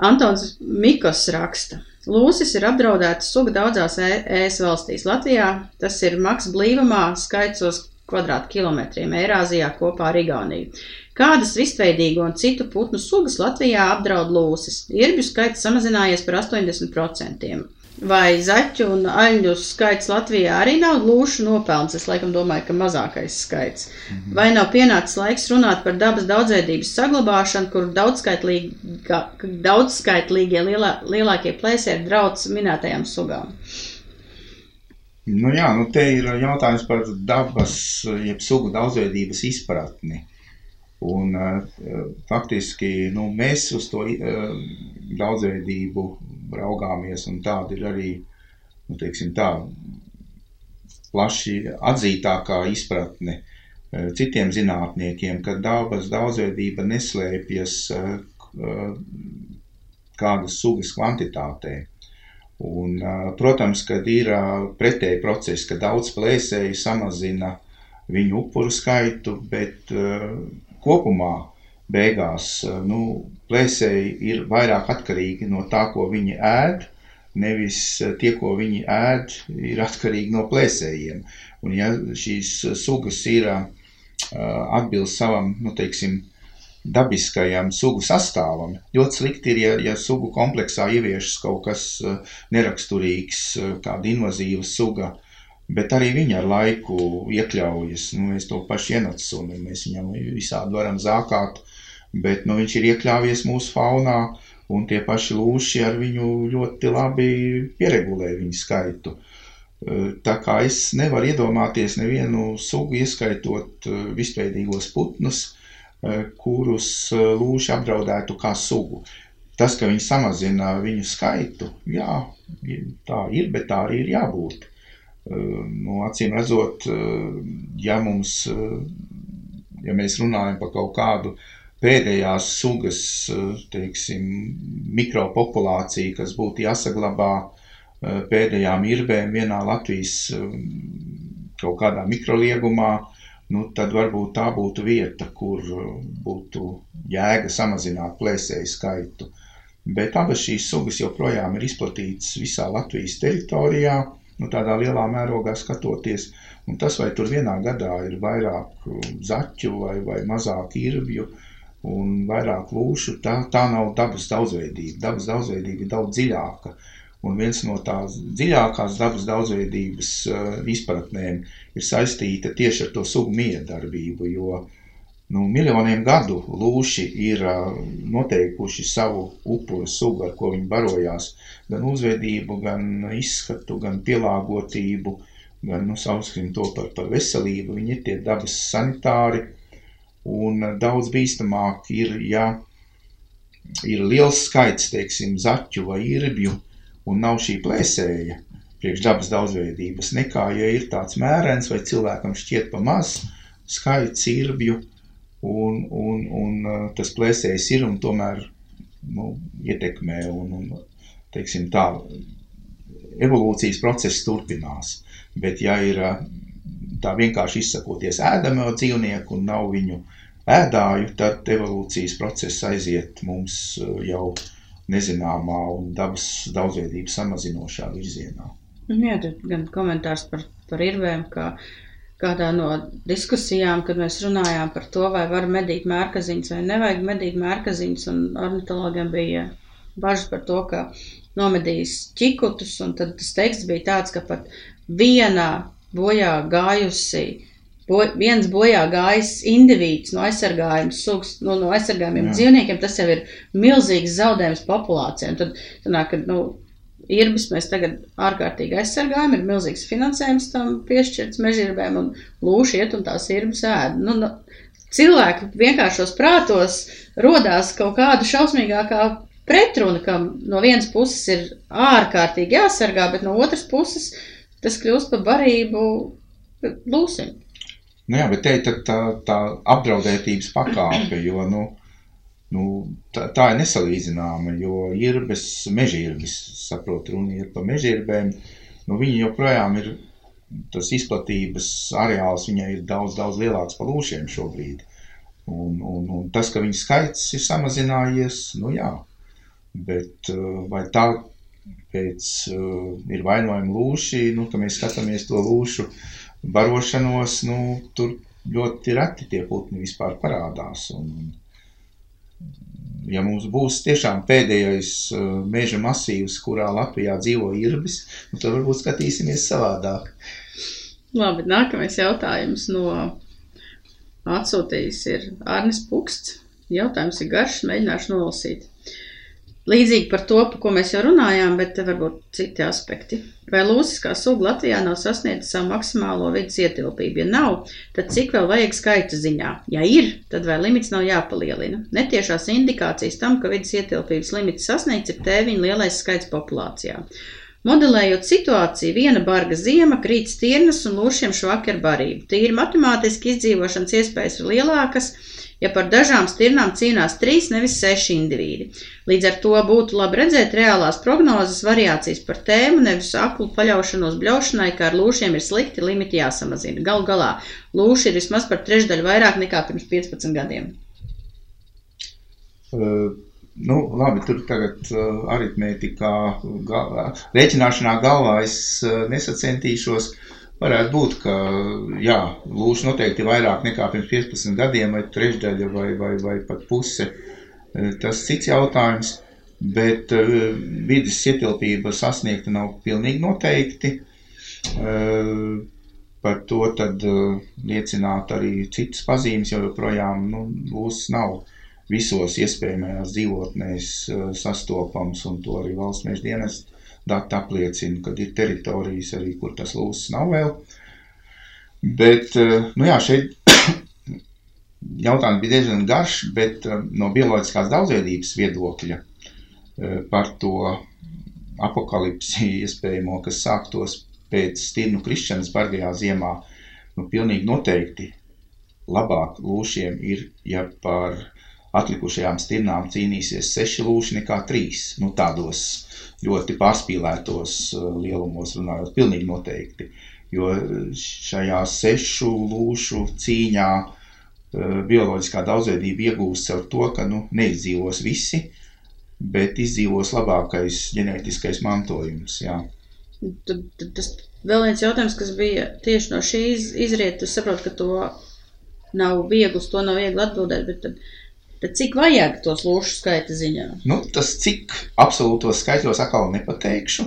Antons Mikos raksta. Lūsis ir apdraudēta suga daudzās ES valstīs. Latvijā tas ir maks blīvumā skaitsos kvadrātkilometriem, Eirāzijā kopā ar Igauniju. Kādas vistveidīgo un citu putnu sugas Latvijā apdraud lūsis? Irbju skaits samazinājies par 80% vai zaķu un aļņu skaits Latvijā arī nav lūšu nopelns. Es laikam domāju, ka mazākais skaits. Mm -hmm. Vai nav pienācis laiks runāt par dabas daudzveidības saglabāšanu, kur daudzskaitlīgie lielā, lielākie plēsi ir draudz minētajām sugām? Nu jā, nu te ir jautājums par dabas, jeb sugu daudzveidības izpratni. Un, uh, faktiski nu, mēs uz to uh, daudzveidību raugāmies, un tāda ir arī, nu, teiksim tā, plaši atzītākā izpratne eh, citiem zinātniekiem, ka dabas daudzveidība neslēpjas eh, kādas sugas kvantitātē. Un, eh, protams, kad ir pretēji procesi, ka daudz plēsēji samazina viņu upuru skaitu, bet kopumā beigās nu, plēsēji ir vairāk atkarīgi no tā, ko viņi ēd, nevis tie, ko viņi ēd, ir atkarīgi no plēsējiem. Un ja šīs sugas ir atbilst savam, nu, teiksim, dabiskajam sugu sastāvam. Ļoti slikti ir, ja, ja sugu kompleksā ieviešas kaut kas neraksturīgs, kāda invazīva suga, bet arī viņa ar laiku iekļaujas. Nu, mēs to paši ienacam, mēs viņam visādi varam zākāt, bet nu, viņš ir iekļāvies mūsu faunā, un tie paši lūši ar viņu ļoti labi pieregulē viņu skaitu. Tā kā es nevaru iedomāties nevienu sugu, ieskaitot visveidīgos putnus, kurus lūši apdraudētu kā sugu. Tas, ka viņi samazina viņu skaitu, jā, tā ir, bet tā arī ir jābūt. Nu, acīm redzot, ja mums, ja mēs runājam par kaut kādu pēdējās sugas, teiksim, mikropopulāciju, kas būtu jāsaglabā pēdējām irbēm vienā Latvijas kaut kādā mikroliegumā, nu, tad varbūt tā būtu vieta, kur būtu jēga samazināt plēsēju skaitu. Bet abas šīs sugas joprojām ir izplatītas visā Latvijas teritorijā nu, tādā lielā mērogā skatoties. Un tas, vai tur vienā gadā ir vairāk zaķu vai, vai mazāk irbju un vairāk lūšu, tā, tā nav dabas daudzveidība. Dabas daudzveidība ir daudz dziļāka. Un viens no tās dziļākās dabas daudzveidības uh, izpratnēm ir saistīta tieši ar to sugu miedarbību, jo uh, nu, miljoniem gadu lūši ir noteikuši savu upuru sugu, ar ko viņi barojās. Gan uzvedību, gan izskatu, gan pielāgotību, gan, nu, sauskrim to par, par veselību. Viņi ir tie dabas sanitāri, un daudz bīstamāk ir, ja ir liels skaits, teiksim, zaķu vai irbju, un nav šī plēsēja priekš dabas daudzveidības, nekā, ja ir tāds mērens vai cilvēkam šķiet pa maz skaits irbju, un, un, un tas plēsējs ir un tomēr nu, ietekmē un, un teiksim tā, evolūcijas process turpinās. Bet ja ir tā vienkārši izsakoties ēdamo dzīvnieku un nav viņu ēdāju, tad evolūcijas process aiziet mums jau nezināmā un dabas daudzveidības samazinošā virzienā. Jā, tad gan komentārs par, par irvēm, ka uh, kādā no diskusijām, kad mēs runājām par to, vai var medīt mērkaziņus vai nevajag medīt mērkaziņus, un ornitologiem bija bažas par to, ka nomedīs ķikutus, un tad tas teksts bija tāds, ka pat viena bojā gājusi, bo, viens bojā gājis indivīds no aizsargājuma sugas, no, no aizsargājumiem Jā. dzīvniekiem, tas jau ir milzīgs zaudējums populācijām. Tad, sanāk, ka, nu, irbis mēs tagad ārkārtīgi aizsargājam, ir milzīgs finansējums tam piešķirts mežirbēm un lūši iet un tās irbis ēd. Nu, nu, cilvēki vienkāršos prātos rodās kaut kāda šausmīgākā pretruna, ka no vienas puses ir ārkārtīgi jāsargā, bet no otras puses tas kļūst par barību lūsim. Nu jā, bet te ir tā, tā, apdraudētības pakāpe, jo, nu, Nu, tā, tā ir nesalīdzināma, jo irbes, mežirbis, saprot, runa ir par mežirbēm, nu, viņi joprojām ir, tas izplatības areāls viņai ir daudz, daudz lielāks par lūšiem šobrīd. Un, un, un tas, ka viņu skaits ir samazinājies, nu jā, bet uh, vai tā pēc uh, ir vainojumi lūši, nu, ka mēs skatāmies to lūšu barošanos, nu, tur ļoti reti tie putni vispār parādās. Un, ja mums būs tiešām pēdējais uh, meža masīvs, kurā Latvijā dzīvo irbis, nu, tad varbūt skatīsimies savādāk. Labi, nākamais jautājums no atsūtījis ir Arnis Puksts. Jautājums ir garš, mēģināšu nolasīt. Līdzīgi par to, par ko mēs jau runājām, bet varbūt citi aspekti. Vai lūsiskā suga Latvijā nav sasniedzis savu maksimālo vidas ietilpību? Ja nav, tad cik vēl vajag skaita ziņā? Ja ir, tad vai limits nav jāpalielina? Netiešās indikācijas tam, ka vidas ietilpības limits sasniegts, ir tēviņa lielais skaits populācijā. Modelējot situāciju, viena barga ziema krīt stirnas un lūšiem švaki ar barību. Tīri matemātiski izdzīvošanas iespējas ir lielākas, ja par dažām stirnām cīnās trīs, nevis seši indivīdi. Līdz ar to būtu labi redzēt reālās prognozes variācijas par tēmu, nevis aklu paļaušanos bļaušanai, kā ar lūšiem ir slikti, limiti jāsamazina. Gal galā lūši ir vismaz par trešdaļu vairāk nekā pirms 15 gadiem. Uh, nu, labi, tur tagad uh, aritmētikā, galvā, rēķināšanā galvā es uh, nesacentīšos. Varētu būt, ka jā, lūši noteikti vairāk nekā pirms 15 gadiem, vai trešdaļa, vai, vai, vai pat puse. Uh, tas cits jautājums, bet uh, vidas ietilpība sasniegta nav pilnīgi noteikti. Uh, par to tad liecināt arī citas pazīmes, jo joprojām nu, lūsis nav visos iespējamajās dzīvotnēs eh, sastopams, un to arī valsts meža dienas dati apliecina, ka ir teritorijas arī, kur tas lūsis nav vēl. Bet, eh, nu jā, šeit *coughs* jautājums bija diezgan garš, bet eh, no bioloģiskās daudzveidības viedokļa par to apakalipsi *laughs* iespējamo, kas sāktos pēc stirnu krišanas bargajā ziemā, nu pilnīgi noteikti labāk lūšiem ir, ja par atlikušajām stirnām cīnīsies seši lūši nekā trīs. Nu, tādos ļoti pārspīlētos uh, lielumos runājot, pilnīgi noteikti. Jo šajā sešu lūšu cīņā uh, bioloģiskā daudzveidība iegūst caur to, ka nu, neizdzīvos visi, bet izdzīvos labākais ģenētiskais mantojums. Jā. Tas vēl viens jautājums, kas bija tieši no šīs izriet, es saprotu, ka to nav viegli, to nav viegli atbildēt, bet tad Tad cik vajag tos lūšu skaita ziņā? Nu, tas cik absolūtos skaitļos atkal nepateikšu.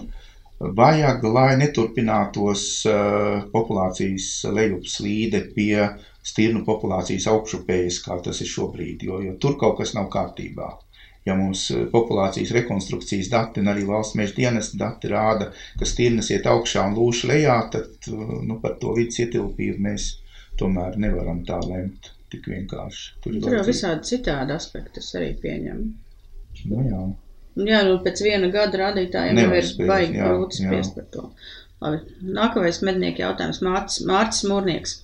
Vajag, lai neturpinātos uh, populācijas lejupslīde pie stirnu populācijas augšupējas, kā tas ir šobrīd, jo, jo tur kaut kas nav kārtībā. Ja mums uh, populācijas rekonstrukcijas dati un arī valsts meža dienesta dati rāda, ka stirnas iet augšā un lūši lejā, tad uh, nu, par to vidas ietilpību mēs tomēr nevaram tā lemt tik vienkārši. Tur, Tur jau visādi citādi aspekti, arī pieņemu. Nu, jā. Jā, nu pēc viena gada rādītājiem jau ir baigi grūti spriest par to. Labi, nākamais mednieku jautājums Mārcis, Mārcis Mūrnieks.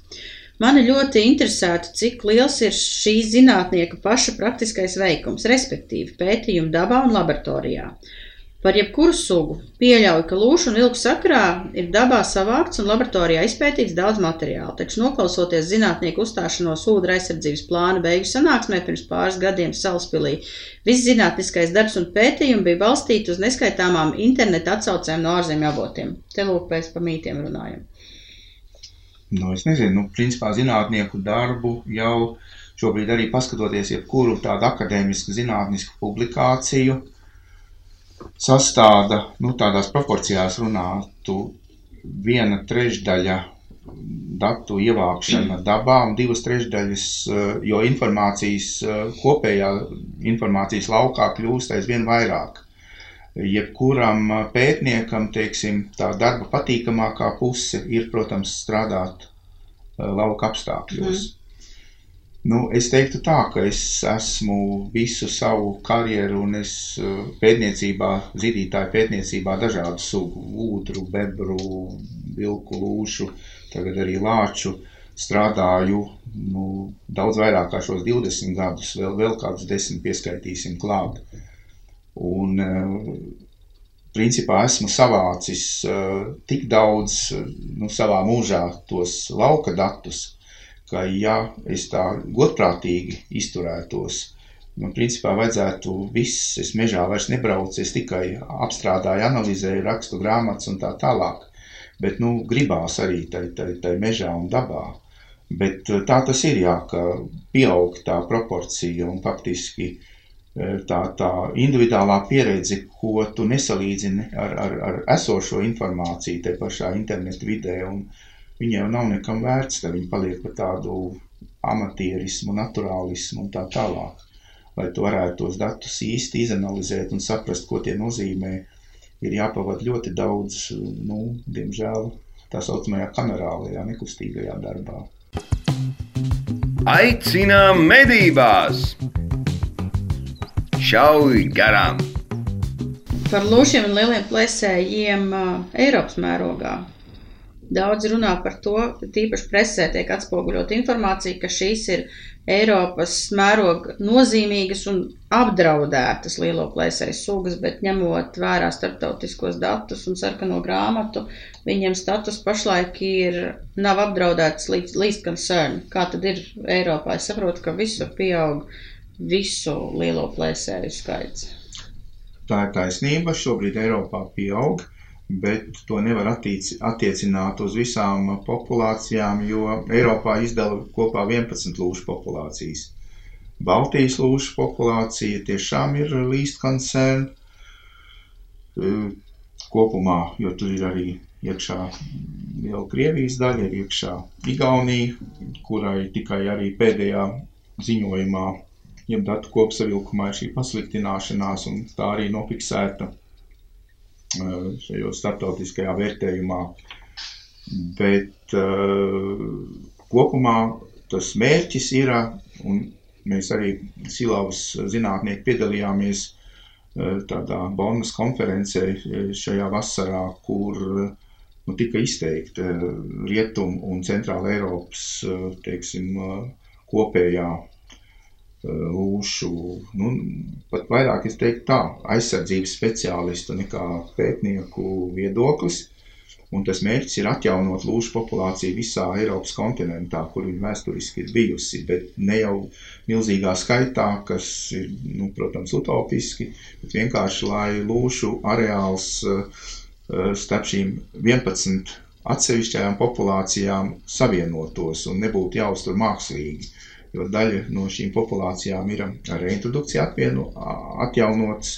Mani ļoti interesētu, cik liels ir šī zinātnieka paša praktiskais veikums, respektīvi pētījumi dabā un laboratorijā. Par jebkuru sugu pieļauju, ka lūšu un vilku sakrā ir dabā savākts un laboratorijā izpētīts daudz materiāla, taču noklausoties zinātnieku uzstāšanos ūdra aizsardzības plāna beigu sanāksmē pirms pāris gadiem Salaspilī, viss zinātniskais darbs un pētījumi bija balstīti uz neskaitāmām interneta atsaucēm no ārzemju avotiem. Te lūk pēc pa mītiem runājam. Nu, es nezinu, nu, principā zinātnieku darbu jau šobrīd arī paskatoties jebkuru tādu akadēmisku zinātnisku publikāciju, uh, sastāda, nu, tādās proporcijās runātu viena trešdaļa datu ievākšana dabā un divas trešdaļas, eh, jo informācijas eh, kopējā informācijas laukā kļūst aizvien vairāk. Jebkuram eh, pētniekam, teiksim, tā darba patīkamākā puse ir, protams, strādāt lauka apstākļos. Mm. Nu, es teiktu tā, ka es esmu visu savu karjeru un es eh, pētniecībā, zīdītāju pētniecībā dažādu sugu, ūdru, bebru, vilku, lūšu, tagad arī lāču strādāju nu, daudz vairāk kā šos 20 gadus, vēl, vēl kādus desmit pieskaitīsim klāt. Un, eh, principā esmu savācis uh, tik daudz nu, savā mūžā tos lauka datus, ka, ja es tā godprātīgi izturētos, man principā vajadzētu viss, es mežā vairs nebraucu, es tikai apstrādāju, analizēju, rakstu grāmatas un tā tālāk. Bet, nu, gribās arī tai, tai, tai mežā un dabā. Bet eh, tā tas ir, jā, ka pieaug tā proporcija un faktiski eh, tā, tā individuālā pieredze, ko tu nesalīdzini ar, ar, ar esošo informāciju te pašā internetu vidē un, uh, viņi jau nav nekam vērts, tad viņi paliek par tādu amatierismu, naturālismu un tā tālāk. Lai tu varētu tos datus īsti izanalizēt un saprast, ko tie nozīmē, ir jāpavad ļoti daudz, nu, diemžēl, tā saucamajā kamerālajā, nekustīgajā darbā. Aicinām medībās! Šauj garām! Par lūšiem un lieliem plēsējiem uh, Eiropas mērogā Daudz runā par to, tīpaši presē tiek atspoguļot informācija, ka šīs ir Eiropas mēroga nozīmīgas un apdraudētas lielo plēsēju sugas, bet ņemot vērā starptautiskos datus un sarkano grāmatu, viņiem status pašlaik ir nav apdraudēts līdz, līdz concern. Kā tad ir Eiropā? Es saprotu, ka visur pieaug visu lielo plēsēju skaits. Tā ir taisnība. Šobrīd Eiropā pieaug, bet to nevar attiec, attiecināt uz visām populācijām, jo Eiropā izdala kopā 11 lūšu populācijas. Baltijas lūšu populācija tiešām ir līst koncern kopumā, jo tur ir arī iekšā liela Krievijas daļa, ir iekšā Igaunija, kurai tikai arī pēdējā ziņojumā jeb datu kopsavilkumā ir šī pasliktināšanās, un tā arī nofiksēta šajā starptautiskajā vērtējumā. Bet uh, kopumā tas mērķis ir, un mēs arī Silavas zinātnieki piedalījāmies uh, tādā Bonas konferencē šajā vasarā, kur nu, tika izteikta Rietum un Centrāla Eiropas, teiksim, kopējā lūšu, nu, pat vairāk es teiktu tā, aizsardzības speciālistu nekā pētnieku viedoklis. Un tas mērķis ir atjaunot lūšu populāciju visā Eiropas kontinentā, kur viņa vēsturiski ir bijusi, bet ne jau milzīgā skaitā, kas ir, nu, protams, utopiski, bet vienkārši, lai lūšu areāls starp šīm 11 atsevišķajām populācijām savienotos un nebūtu jāuztur mākslīgi jo daļa no šīm populācijām ir ar reintrodukciju atvieno, atjaunotas,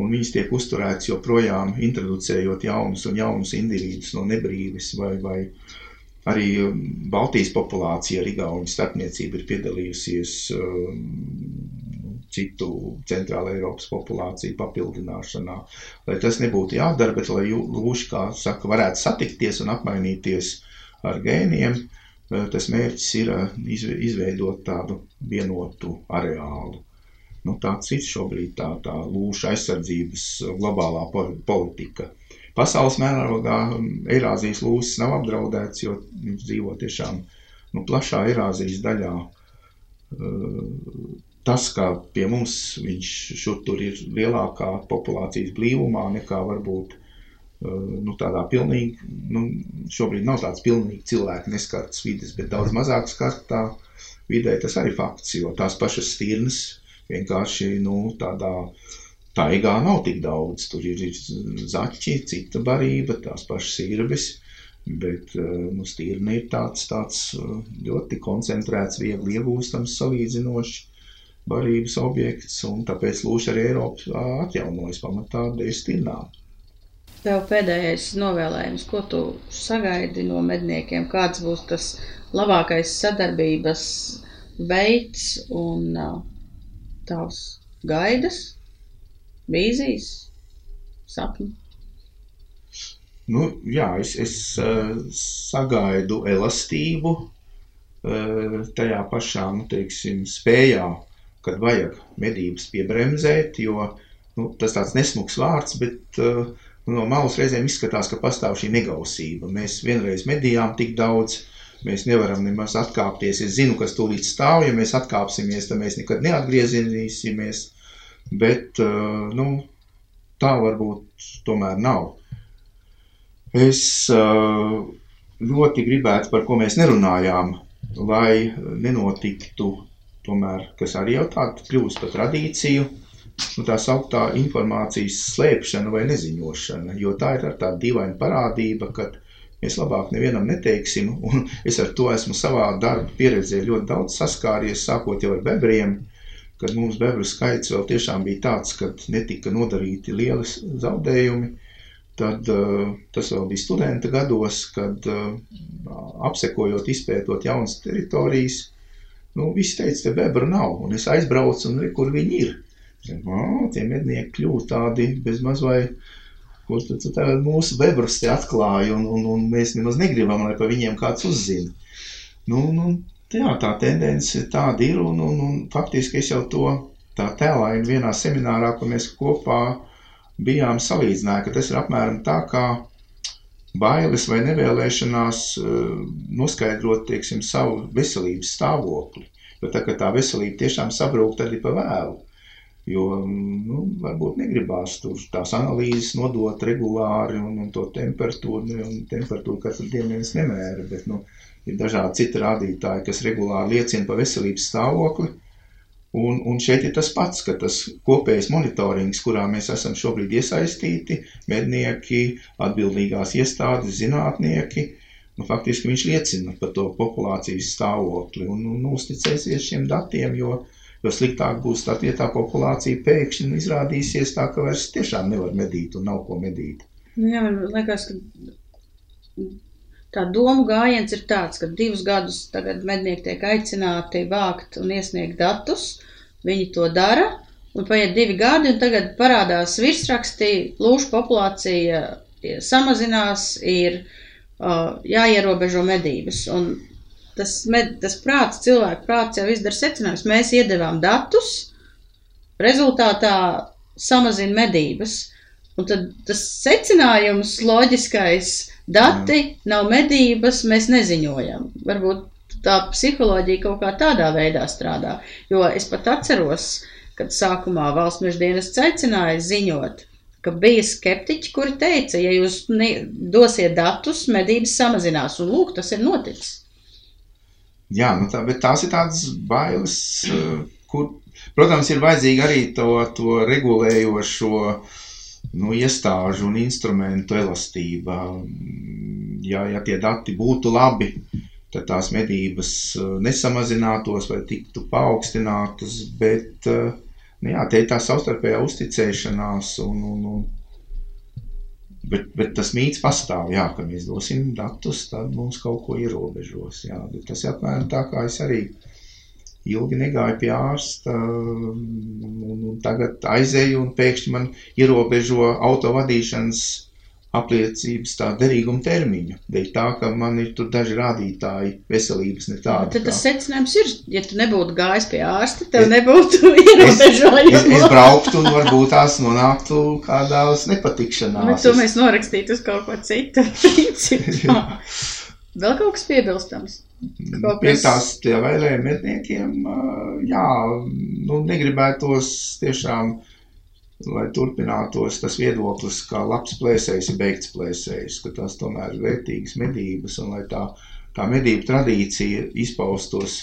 un viņas tiek uzturētas joprojām introducējot jaunus un jaunus individus no nebrīves, vai, vai arī Baltijas populācija ar Igauņu starpniecību ir piedalījusies um, citu centrāla Eiropas populāciju papildināšanā. Lai tas nebūtu jādara, bet lai lūši, kā saka, varētu satikties un apmainīties ar gēniem, uh, tas mērķis ir izveidot tādu vienotu areālu. Nu, tāds ir šobrīd tā, tā lūša aizsardzības globālā politika. Pasaules mērogā Eirāzijas lūsis nav apdraudēts, jo viņš dzīvo tiešām nu, plašā Eirāzijas daļā. Tas, ka pie mums viņš šur tur ir lielākā populācijas blīvumā nekā varbūt nu, tādā pilnīgi, nu, šobrīd nav tāds pilnīgi cilvēku neskartas vides, bet daudz mazāk skartā vidē tas arī fakts, jo tās pašas stirnas vienkārši, nu, tādā taigā nav tik daudz. Tur ir zaķi, cita barība, tās pašas irbes, bet, nu, stirna ir tāds, tāds ļoti koncentrēts, viegli iegūstams, salīdzinoši barības objekts, un tāpēc lūši arī Eiropa atjaunojas pamatā dēļ stirnām. Tev pēdējais novēlējums, ko tu sagaidi no medniekiem, kāds būs tas labākais sadarbības veids un tavs gaidas, vīzijas, sapņi? Nu, jā, es, es uh, sagaidu elastību uh, tajā pašā, nu, teiksim, spējā, kad vajag medības piebremzēt, jo nu, tas tāds nesmuks vārds, bet uh, No malas reizēm izskatās, ka pastāv šī negausība. Mēs vienreiz medījām tik daudz, mēs nevaram nemaz atkāpties. Es zinu, kas tūlīt stāv, ja mēs atkāpsimies, tad mēs nekad neatgriezīsimies. Bet eh, nu, tā varbūt tomēr nav. Es eh, ļoti gribētu, par ko mēs nerunājām, lai nenotiktu, tomēr, kas arī jau tāda kļūst par tradīciju, nu, tā sauktā informācijas slēpšana vai neziņošana, jo tā ir tāda dīvaina parādība, ka mēs labāk nevienam neteiksim, un es ar to esmu savā darba pieredzē ļoti daudz saskāries, sākot jau ar bebriem, kad mums bebru skaits vēl tiešām bija tāds, ka netika nodarīti lieli zaudējumi, tad uh, tas vēl bija studenta gados, kad uh, apsekojot, izpētot jaunas teritorijas, nu, visi teica, te bebru nav, un es aizbraucu un kur viņi ir. O, tie mednieki kļūst tādi bezmaz vai, ko tu tagad mūsu bebrus te atklāji, un, un, un mēs nemaz negribam, lai pa viņiem kāds uzzina. Nu, nu, jā, tā tendence tāda ir, un, un, un faktiski es jau to tā tēlaini vienā seminārā, kur mēs kopā bijām salīdzināja, ka tas ir apmēram tā kā bailes vai nevēlēšanās uh, noskaidrot, teiksim, savu veselības stāvokli. Bet tā, kad tā veselība tiešām sabrūk, tad ir pa vēlu. Jo nu, varbūt negribās tur tās analīzes nodot regulāri un, un to temperatūru. Un temperatūru katru dienu neviens nemēra, bet nu, ir dažādi citi rādītāji, kas regulāri liecina par veselības stāvokli. Un, un šeit ir tas pats, ka tas kopējais monitorings, kurā mēs esam šobrīd iesaistīti, mednieki, atbildīgās iestādes, zinātnieki, nu, faktiski viņš liecina par to populācijas stāvokli un, un uzticēsies šiem datiem, jo, jo sliktāk būs tā populācija pēkšņi izrādīsies tā, ka vairs tiešām nevar medīt un nav ko medīt. Nu jā, man liekas, ka tā domu gājiens ir tāds, ka divus gadus tagad mednieki tiek aicināti vākt un iesniegt datus, viņi to dara, un paiet divi gadi, un tagad parādās virsrakstī, lūšu populācija samazinās, ir uh, jāierobežo medības, un tas, med, tas prāts, cilvēku prāts jau izdara secinājums, mēs iedevām datus, rezultātā samazina medības, un tad tas secinājums loģiskais, Dati nav medības, mēs neziņojam. Varbūt tā psiholoģija kaut kā tādā veidā strādā. Jo es pat atceros, kad sākumā valsts meža dienas aicināja ziņot, ka bija skeptiķi, kuri teica, ja jūs dosiet datus, medības samazinās. Un lūk, tas ir noticis. Jā, nu tā, bet tās ir tādas bailes, eh, kur, protams, ir vajadzīga arī to, to regulējošo nu, iestāžu un instrumentu elastība. Ja, ja tie dati būtu labi, tad tās medības eh, nesamazinātos vai tiktu paaugstinātas, bet eh, nu, jā, te ir tā savstarpējā uzticēšanās un, un, un Bet, bet tas mīts pastāv, jā, ka mēs dosim datus, tad mums kaut ko ierobežos. Jā, bet tas ir apmēram tā, kā es arī ilgi negāju pie ārsta, un, un tagad aizēju, un pēkšņi man ierobežo autovadīšanas apliecības tā derīguma termiņu. Dēļ tā, ka man ir tur daži rādītāji veselības ne tādi. Tad tas secinājums ir, ja tu nebūtu gājis pie ārsta, tev *laughs* es, nebūtu ierobežojumi. Es, es, brauktu un varbūt tās nonāktu kādās nepatikšanās. Bet to mēs norakstītu uz kaut ko citu. *laughs* Vēl kaut kas piebilstams. Kaut Pie tās tie vēlējiem medniekiem, jā, nu negribētos tiešām, lai turpinātos tas viedoklis, kā labs plēsējs ir beigts plēsējs, ka tās tomēr ir vērtīgas medības un lai tā, tā medību tradīcija izpaustos,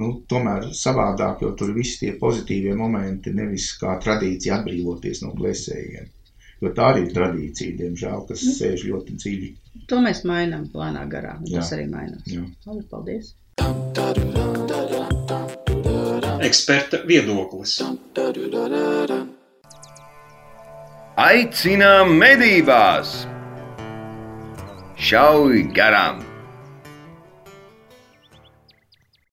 nu, tomēr savādāk, jo tur visi tie pozitīvie momenti, nevis kā tradīcija atbrīvoties no plēsējiem. Jo tā arī ir tradīcija, diemžēl, kas nu. sēž ļoti dziļi. To mēs mainām plānā garā. Tas arī mainās. Jā. Labi, paldies! Eksperta viedoklis. Aicinām medībās! Šauj garām!